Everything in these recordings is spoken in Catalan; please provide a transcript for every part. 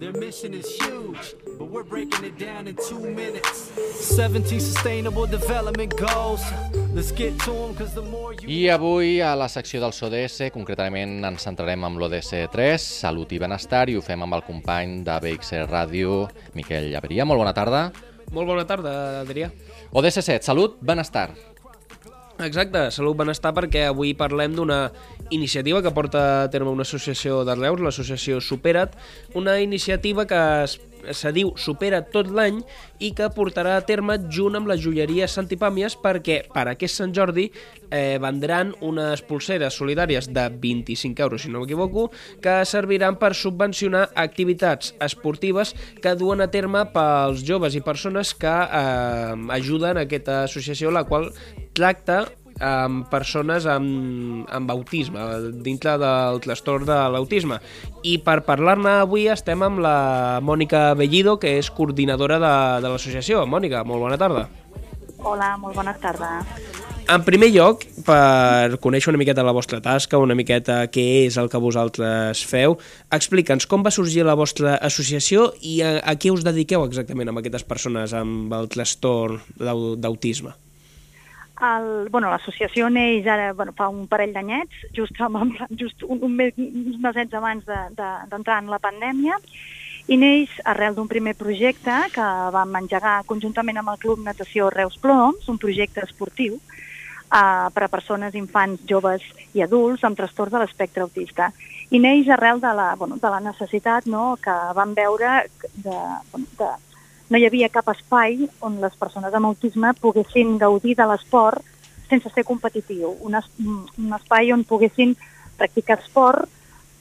Their mission is huge, but we're breaking it down in two minutes. 17 sustainable development goals. Let's get to them, cause the more you... I avui a la secció del ODS, concretament ens centrarem amb l'ODS 3, Salut i Benestar, i ho fem amb el company de BXC Ràdio, Miquel Llaveria. Molt bona tarda. Molt bona tarda, Adrià. ODS 7, Salut, Benestar. Exacte, Salut Benestar, perquè avui parlem d'una iniciativa que porta a terme una associació de Reus, l'associació Supera't, una iniciativa que es, se diu Supera tot l'any i que portarà a terme junt amb la joieria Santipàmies perquè per aquest Sant Jordi eh, vendran unes pulseres solidàries de 25 euros, si no m'equivoco, que serviran per subvencionar activitats esportives que duen a terme pels joves i persones que eh, ajuden aquesta associació, la qual tracta amb persones amb, amb autisme, dintre del trastorn de l'autisme. I per parlar-ne avui estem amb la Mònica Bellido, que és coordinadora de, de l'associació. Mònica, molt bona tarda. Hola, molt bona tarda. En primer lloc, per conèixer una miqueta la vostra tasca, una miqueta què és el que vosaltres feu, explica'ns com va sorgir la vostra associació i a, a què us dediqueu exactament amb aquestes persones amb el trastorn d'autisme. Bueno, L'associació neix ara bueno, fa un parell d'anyets, just, just un, un mes, uns mesets abans d'entrar de, de, en la pandèmia, i neix arrel d'un primer projecte que vam engegar conjuntament amb el Club Natació Reus Ploms, un projecte esportiu uh, per a persones, infants, joves i adults amb trastorn de l'espectre autista. I neix arrel de la, bueno, de la necessitat no, que vam veure de, de, no hi havia cap espai on les persones amb autisme poguessin gaudir de l'esport sense ser competitiu, un, es, un espai on poguessin practicar esport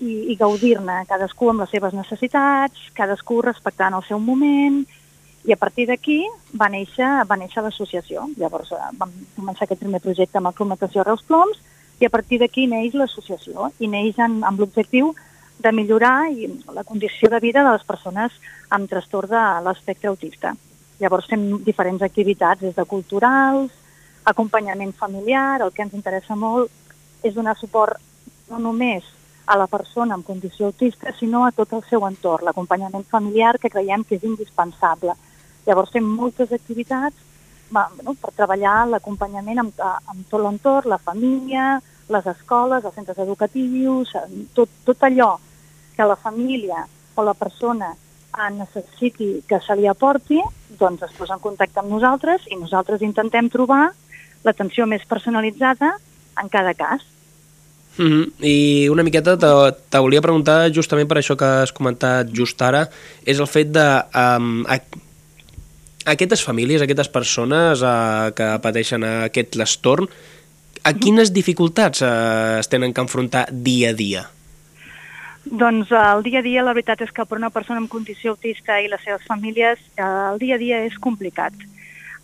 i, i gaudir-ne, cadascú amb les seves necessitats, cadascú respectant el seu moment, i a partir d'aquí va néixer, va néixer l'associació. Llavors eh, vam començar aquest primer projecte amb Club Natació Reus Ploms i a partir d'aquí neix l'associació i neix en, amb l'objectiu millorar la condició de vida de les persones amb trastorn de l'espectre autista. Llavors fem diferents activitats, des de culturals, acompanyament familiar, el que ens interessa molt és donar suport no només a la persona amb condició autista, sinó a tot el seu entorn, l'acompanyament familiar que creiem que és indispensable. Llavors fem moltes activitats bueno, per treballar l'acompanyament amb, amb tot l'entorn, la família, les escoles, els centres educatius, tot, tot allò que la família o la persona necessiti que se li aporti, doncs es posa en contacte amb nosaltres i nosaltres intentem trobar l'atenció més personalitzada en cada cas. Mm -hmm. I una miqueta te, te volia preguntar justament per això que has comentat just ara, és el fet de um, a, aquestes famílies, aquestes persones uh, que pateixen aquest trastorn, a quines dificultats uh, es tenen que enfrontar dia a dia? Doncs eh, el dia a dia la veritat és que per una persona amb condició autista i les seves famílies eh, el dia a dia és complicat.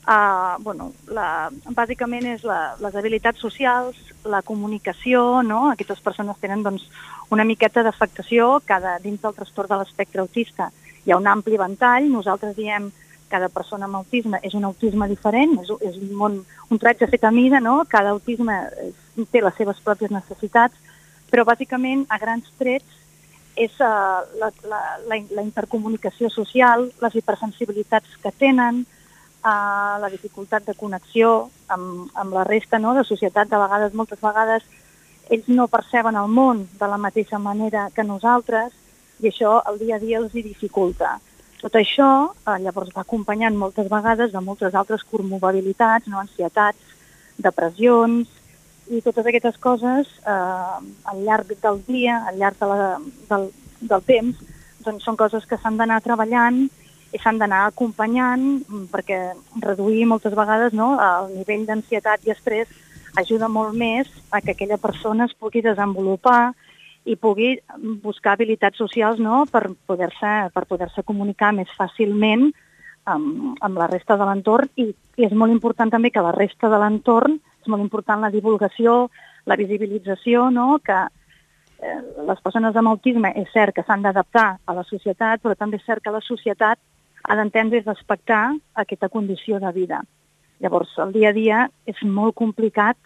Uh, bueno, la, bàsicament és la, les habilitats socials, la comunicació, no? Aquestes persones tenen doncs, una miqueta d'afectació, cada dins del trastorn de l'espectre autista hi ha un ampli ventall, nosaltres diem cada persona amb autisme és un autisme diferent, és, és un, món, un tratge fet a mida, no? cada autisme té les seves pròpies necessitats, però bàsicament a grans trets és uh, la, la, la, la intercomunicació social, les hipersensibilitats que tenen, uh, la dificultat de connexió amb, amb la resta no, de societat. De vegades, moltes vegades, ells no perceben el món de la mateixa manera que nosaltres i això el dia a dia els hi dificulta. Tot això eh, llavors va acompanyant moltes vegades de moltes altres comorbilitats, no? ansietats, depressions, i totes aquestes coses eh, al llarg del dia, al llarg de la, del, del temps, doncs són coses que s'han d'anar treballant i s'han d'anar acompanyant mm, perquè reduir moltes vegades no, el nivell d'ansietat i estrès ajuda molt més a que aquella persona es pugui desenvolupar i pugui buscar habilitats socials no, per poder-se per poder comunicar més fàcilment amb, amb la resta de l'entorn i, i és molt important també que la resta de l'entorn és molt important la divulgació, la visibilització, no? que eh, les persones amb autisme és cert que s'han d'adaptar a la societat, però també és cert que la societat ha d'entendre i respectar aquesta condició de vida. Llavors, el dia a dia és molt complicat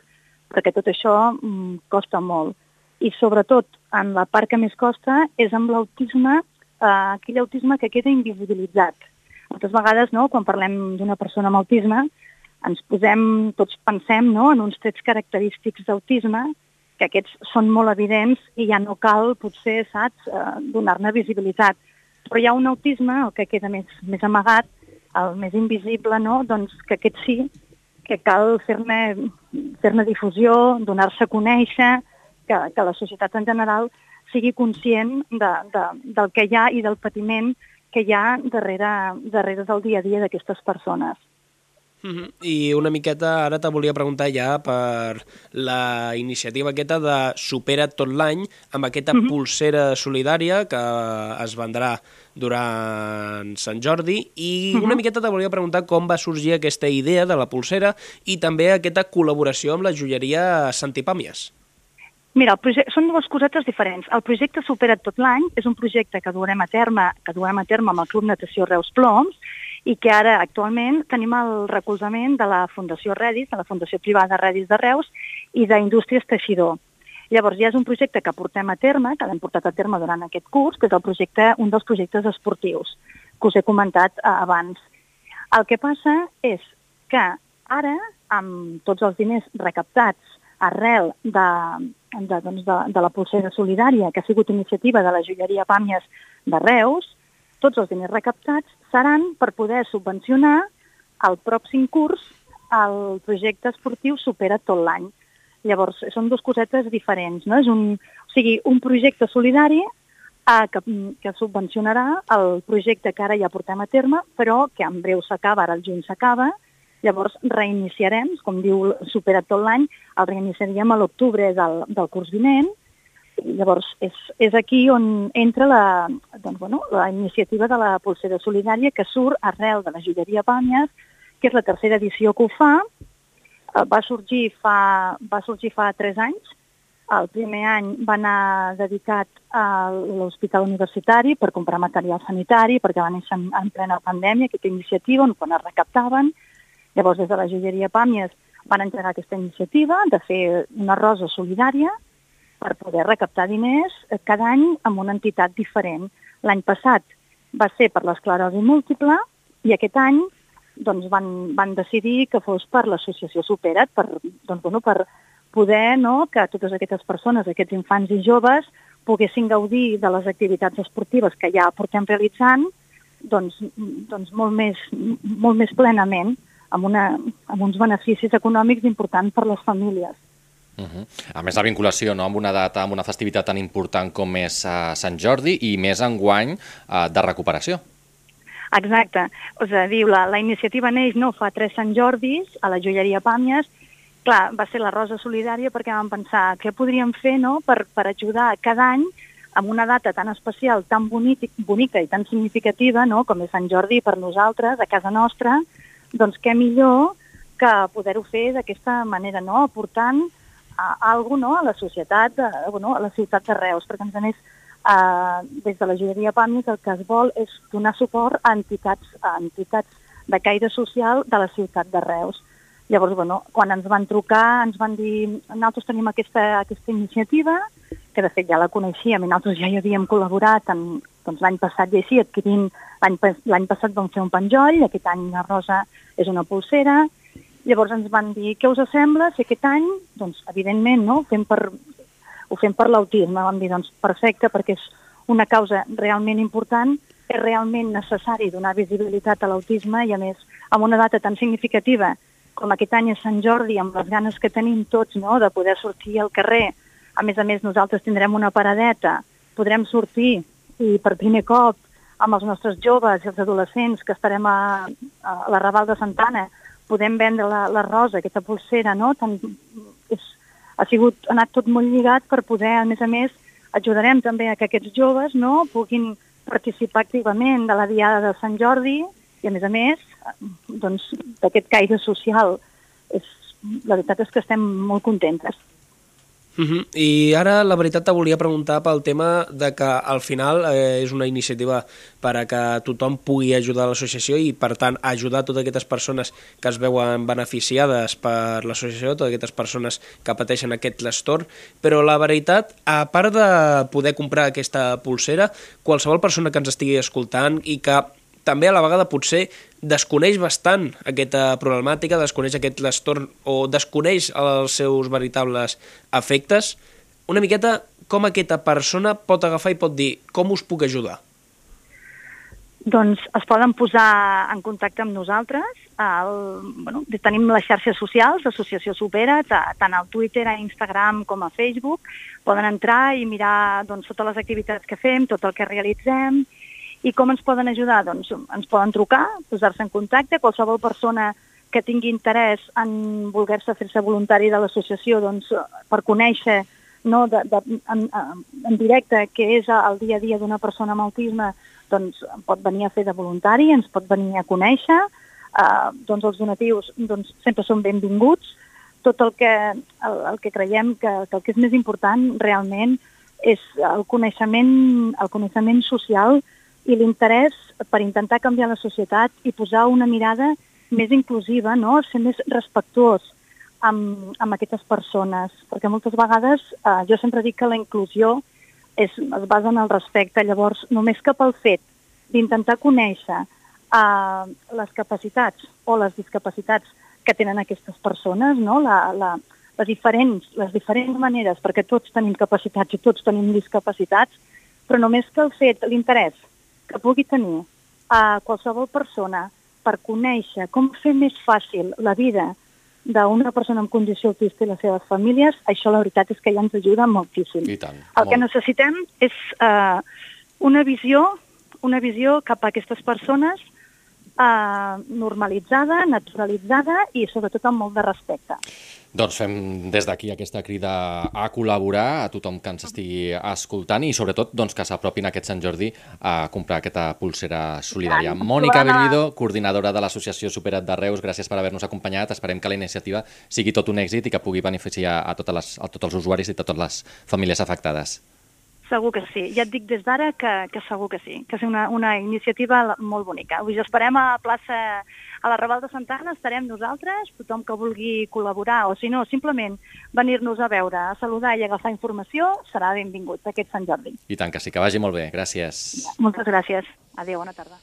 perquè tot això mm, costa molt. I sobretot, en la part que més costa és amb l'autisme, eh, aquell autisme que queda invisibilitzat. Moltes vegades, no, quan parlem d'una persona amb autisme, ens posem, tots pensem no, en uns trets característics d'autisme, que aquests són molt evidents i ja no cal, potser, saps, eh, donar-ne visibilitat. Però hi ha un autisme, el que queda més, més amagat, el més invisible, no? doncs que aquest sí, que cal fer-ne fer, -ne, difusió, donar-se a conèixer, que, que la societat en general sigui conscient de, de, del que hi ha i del patiment que hi ha darrere, darrere del dia a dia d'aquestes persones. Uh -huh. I una miqueta ara te volia preguntar ja per la iniciativa aquesta de Supera tot l'any amb aquesta uh -huh. pulsera solidària que es vendrà durant Sant Jordi i uh -huh. una miqueta te volia preguntar com va sorgir aquesta idea de la pulsera i també aquesta col·laboració amb la joieria Santipàmies. Mira, són dues cosetes diferents. El projecte Supera tot l'any és un projecte que durem a terme, que durem a terme amb el Club Natació Reus Ploms i que ara actualment tenim el recolzament de la Fundació Redis, de la Fundació Privada Redis de Reus i d'Indústries Teixidor. Llavors ja és un projecte que portem a terme, que l'hem portat a terme durant aquest curs, que és el projecte, un dels projectes esportius que us he comentat eh, abans. El que passa és que ara, amb tots els diners recaptats arrel de, de, doncs de, de la pulsera solidària, que ha sigut iniciativa de la joieria Pàmies de Reus, tots els diners recaptats seran per poder subvencionar el pròxim curs el projecte esportiu supera tot l'any. Llavors, són dues cosetes diferents, no? És un, o sigui, un projecte solidari eh, que, que subvencionarà el projecte que ara ja portem a terme, però que en breu s'acaba, ara el juny s'acaba, llavors reiniciarem, com diu Supera tot l'any, el reiniciaríem a l'octubre del, del curs vinent, Llavors, és, és aquí on entra la, doncs, bueno, la iniciativa de la Polsera Solidària que surt arrel de la joieria Pàmies, que és la tercera edició que ho fa. Eh, va sorgir fa, va sorgir fa tres anys. El primer any va anar dedicat a l'Hospital Universitari per comprar material sanitari, perquè va néixer en, en plena pandèmia aquesta iniciativa, on quan es recaptaven. Llavors, des de la joieria Pàmies van engegar aquesta iniciativa de fer una rosa solidària, per poder recaptar diners eh, cada any amb una entitat diferent. L'any passat va ser per l'esclerosi múltiple i aquest any doncs, van, van decidir que fos per l'associació Supera't, per, doncs, bueno, per poder no, que totes aquestes persones, aquests infants i joves, poguessin gaudir de les activitats esportives que ja portem realitzant doncs, doncs molt, més, molt més plenament, amb, una, amb uns beneficis econòmics importants per les famílies. Uh -huh. A més, la vinculació no, amb una data, amb una festivitat tan important com és uh, Sant Jordi i més enguany uh, de recuperació. Exacte. O sigui, diu, la, la iniciativa neix no fa tres Sant Jordis a la joieria Pàmies. Clar, va ser la Rosa Solidària perquè vam pensar què podríem fer no, per, per ajudar cada any amb una data tan especial, tan bonica, bonica i tan significativa no, com és Sant Jordi per nosaltres, a casa nostra, doncs què millor que poder-ho fer d'aquesta manera, no? aportant a, a algú no, a la societat, a, bueno, a la ciutat de Reus, perquè a més eh, des de la joieria Pàmic el que es vol és donar suport a entitats, a entitats de caire social de la ciutat de Reus. Llavors, bueno, quan ens van trucar, ens van dir nosaltres tenim aquesta, aquesta iniciativa, que de fet ja la coneixíem i nosaltres ja hi havíem col·laborat en, doncs, l'any passat i així, adquirint, l'any passat vam fer un penjoll, aquest any la Rosa és una pulsera, Llavors ens van dir, què us sembla si aquest any, doncs, evidentment, no? ho fem per, ho fem per l'autisme. Vam dir, doncs, perfecte, perquè és una causa realment important, és realment necessari donar visibilitat a l'autisme i, a més, amb una data tan significativa com aquest any a Sant Jordi, amb les ganes que tenim tots no?, de poder sortir al carrer. A més a més, nosaltres tindrem una paradeta, podrem sortir i per primer cop amb els nostres joves i els adolescents que estarem a, a la Raval de Santana podem vendre la, la rosa, aquesta pulsera, no? Tan, és, ha sigut, ha anat tot molt lligat per poder, a més a més, ajudarem també a que aquests joves no, puguin participar activament de la Diada de Sant Jordi i, a més a més, doncs, d'aquest caire social. És, la veritat és que estem molt contentes. Uh -huh. I ara, la veritat, te volia preguntar pel tema de que al final eh, és una iniciativa per a que tothom pugui ajudar l'associació i, per tant, ajudar totes aquestes persones que es veuen beneficiades per l'associació, totes aquestes persones que pateixen aquest trastorn, però la veritat, a part de poder comprar aquesta pulsera, qualsevol persona que ens estigui escoltant i que també a la vegada potser desconeix bastant aquesta problemàtica, desconeix aquest trastorn o desconeix els seus veritables efectes, una miqueta com aquesta persona pot agafar i pot dir com us puc ajudar? Doncs es poden posar en contacte amb nosaltres. El, bueno, tenim les xarxes socials, l'Associació Supera, tant al Twitter, a Instagram com a Facebook. Poden entrar i mirar doncs, totes les activitats que fem, tot el que realitzem, i com ens poden ajudar? Doncs ens poden trucar, posar-se en contacte, qualsevol persona que tingui interès en voler-se fer-se voluntari de l'associació doncs, per conèixer no, de, de, en, en directe què és el dia a dia d'una persona amb autisme, doncs pot venir a fer de voluntari, ens pot venir a conèixer, eh, doncs els donatius doncs, sempre són benvinguts. Tot el que, el, el que creiem que, que el que és més important realment és el coneixement, el coneixement social i l'interès per intentar canviar la societat i posar una mirada més inclusiva, no? ser més respectuós amb, amb aquestes persones, perquè moltes vegades eh, jo sempre dic que la inclusió és, es basa en el respecte, llavors només que pel fet d'intentar conèixer eh, les capacitats o les discapacitats que tenen aquestes persones, no? la, la, les, diferents, les diferents maneres, perquè tots tenim capacitats i tots tenim discapacitats, però només que el fet, l'interès que pugui tenir a qualsevol persona per conèixer com fer més fàcil la vida d'una persona amb condició autista i les seves famílies, això la veritat és que ja ens ajuda moltíssim. I tant. El molt. que necessitem és uh, una visió una visió cap a aquestes persones uh, normalitzada, naturalitzada i sobretot amb molt de respecte. Doncs fem des d'aquí aquesta crida a col·laborar a tothom que ens estigui escoltant i sobretot doncs, que s'apropin aquest Sant Jordi a comprar aquesta pulsera solidària. Mònica Bellido, coordinadora de l'Associació Superat de Reus, gràcies per haver-nos acompanyat. Esperem que la iniciativa sigui tot un èxit i que pugui beneficiar a, totes les, a tots els usuaris i a totes les famílies afectades. Segur que sí. Ja et dic des d'ara que, que segur que sí, que és una, una iniciativa molt bonica. Us esperem a plaça a la Raval de Santana, estarem nosaltres, tothom que vulgui col·laborar, o si no, simplement venir-nos a veure, a saludar i agafar informació, serà benvingut aquest Sant Jordi. I tant que sí, que vagi molt bé. Gràcies. Moltes gràcies. Adéu, bona tarda.